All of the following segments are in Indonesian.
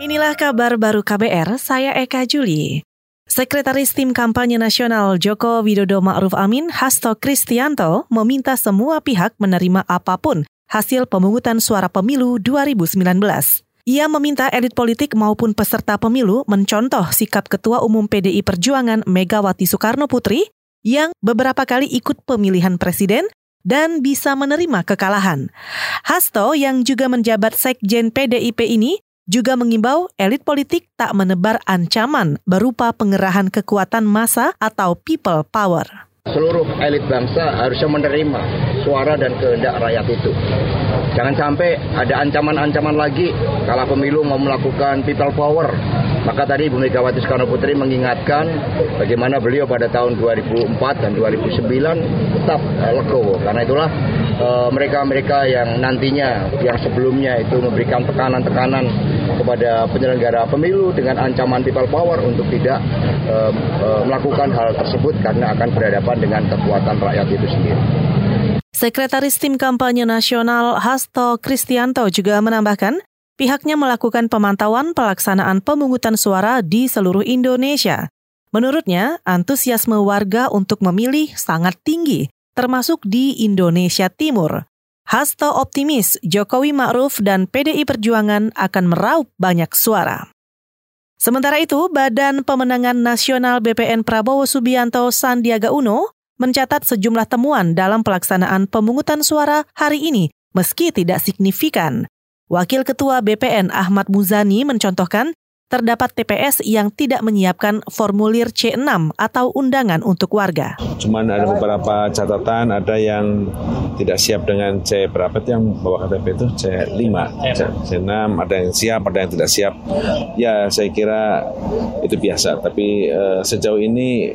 Inilah kabar baru KBR, saya Eka Juli. Sekretaris Tim Kampanye Nasional Joko Widodo Ma'ruf Amin, Hasto Kristianto, meminta semua pihak menerima apa pun hasil pemungutan suara pemilu 2019. Ia meminta elit politik maupun peserta pemilu mencontoh sikap Ketua Umum PDI Perjuangan Megawati Soekarno Putri yang beberapa kali ikut pemilihan presiden dan bisa menerima kekalahan. Hasto yang juga menjabat Sekjen PDIP ini juga mengimbau elit politik tak menebar ancaman berupa pengerahan kekuatan massa atau people power. Seluruh elit bangsa harusnya menerima suara dan kehendak rakyat itu. Jangan sampai ada ancaman-ancaman lagi kalau pemilu mau melakukan people power. Maka tadi Ibu Megawati Soekarno Putri mengingatkan bagaimana beliau pada tahun 2004 dan 2009 tetap legowo. Karena itulah Eh, mereka-mereka yang nantinya yang sebelumnya itu memberikan tekanan-tekanan kepada penyelenggara pemilu dengan ancaman people power untuk tidak uh, uh, melakukan hal tersebut karena akan berhadapan dengan kekuatan rakyat itu sendiri. Sekretaris Tim Kampanye Nasional Hasto Kristianto juga menambahkan, pihaknya melakukan pemantauan pelaksanaan pemungutan suara di seluruh Indonesia. Menurutnya, antusiasme warga untuk memilih sangat tinggi termasuk di Indonesia Timur. Hasto optimis Jokowi Ma'ruf dan PDI Perjuangan akan meraup banyak suara. Sementara itu, Badan Pemenangan Nasional BPN Prabowo Subianto Sandiaga Uno mencatat sejumlah temuan dalam pelaksanaan pemungutan suara hari ini meski tidak signifikan. Wakil Ketua BPN Ahmad Muzani mencontohkan terdapat TPS yang tidak menyiapkan formulir C6 atau undangan untuk warga. Cuman ada beberapa catatan, ada yang tidak siap dengan C berapa itu yang bawa KTP itu C5, C, C6, ada yang siap, ada yang tidak siap. Ya saya kira itu biasa, tapi uh, sejauh ini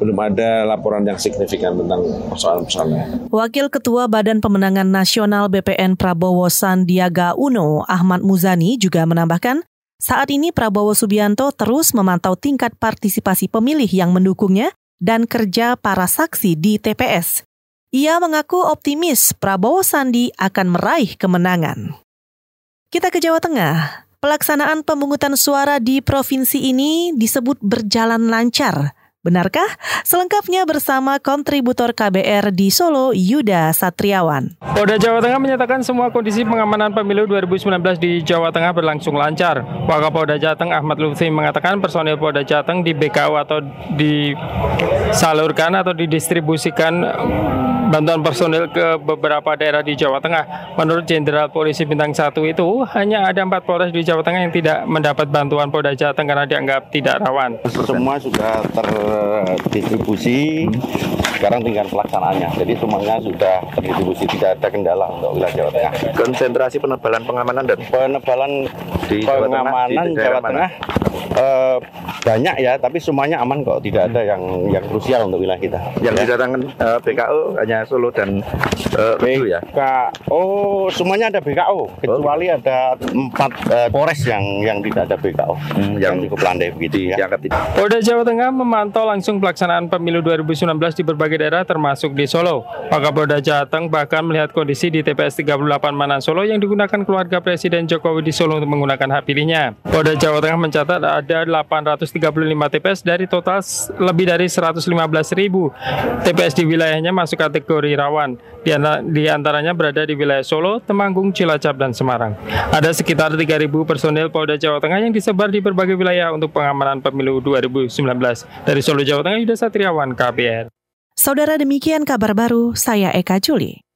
belum ada laporan yang signifikan tentang persoalan-persoalannya. Wakil Ketua Badan Pemenangan Nasional BPN Prabowo Sandiaga Uno, Ahmad Muzani juga menambahkan, saat ini Prabowo Subianto terus memantau tingkat partisipasi pemilih yang mendukungnya dan kerja para saksi di TPS. Ia mengaku optimis Prabowo Sandi akan meraih kemenangan. Kita ke Jawa Tengah. Pelaksanaan pemungutan suara di provinsi ini disebut berjalan lancar. Benarkah? Selengkapnya bersama kontributor KBR di Solo, Yuda Satriawan. Polda Jawa Tengah menyatakan semua kondisi pengamanan pemilu 2019 di Jawa Tengah berlangsung lancar. Wakapolda Jateng Ahmad Lutfi mengatakan personil Polda Jateng di BKU atau disalurkan atau didistribusikan bantuan personil ke beberapa daerah di Jawa Tengah. Menurut Jenderal Polisi Bintang 1 itu, hanya ada empat Polres di Jawa Tengah yang tidak mendapat bantuan Polda Jateng karena dianggap tidak rawan. Semua sudah ter distribusi sekarang tinggal pelaksanaannya. Jadi semuanya sudah terdistribusi tidak ada kendala untuk wilayah Jawa Tengah. Konsentrasi penebalan pengamanan dan penebalan di Jawa pengamanan Tengah, Jawa Tengah eh, banyak ya tapi semuanya aman kok. Tidak ada yang yang krusial untuk wilayah kita. Yang ya. didatangkan eh, BKO hanya Solo dan eh, ya? BKO semuanya ada BKO kecuali oh. ada empat eh, Polres yang yang tidak ada BKO hmm, yang, yang cukup landai begitu ya. Polda Jawa Tengah memantau langsung pelaksanaan pemilu 2019 di berbagai daerah termasuk di Solo. Wakapolda Jateng bahkan melihat kondisi di TPS 38 Manan Solo yang digunakan keluarga Presiden Jokowi di Solo untuk menggunakan hak pilihnya. Polda Jawa Tengah mencatat ada 835 TPS dari total lebih dari 115 ribu TPS di wilayahnya masuk kategori rawan. Di, di antaranya berada di wilayah Solo, Temanggung, Cilacap, dan Semarang. Ada sekitar 3.000 personil Polda Jawa Tengah yang disebar di berbagai wilayah untuk pengamanan pemilu 2019. Dari Solo, Jawa Tengah, Yuda Satriawan, KBR. Saudara demikian kabar baru, saya Eka Juli.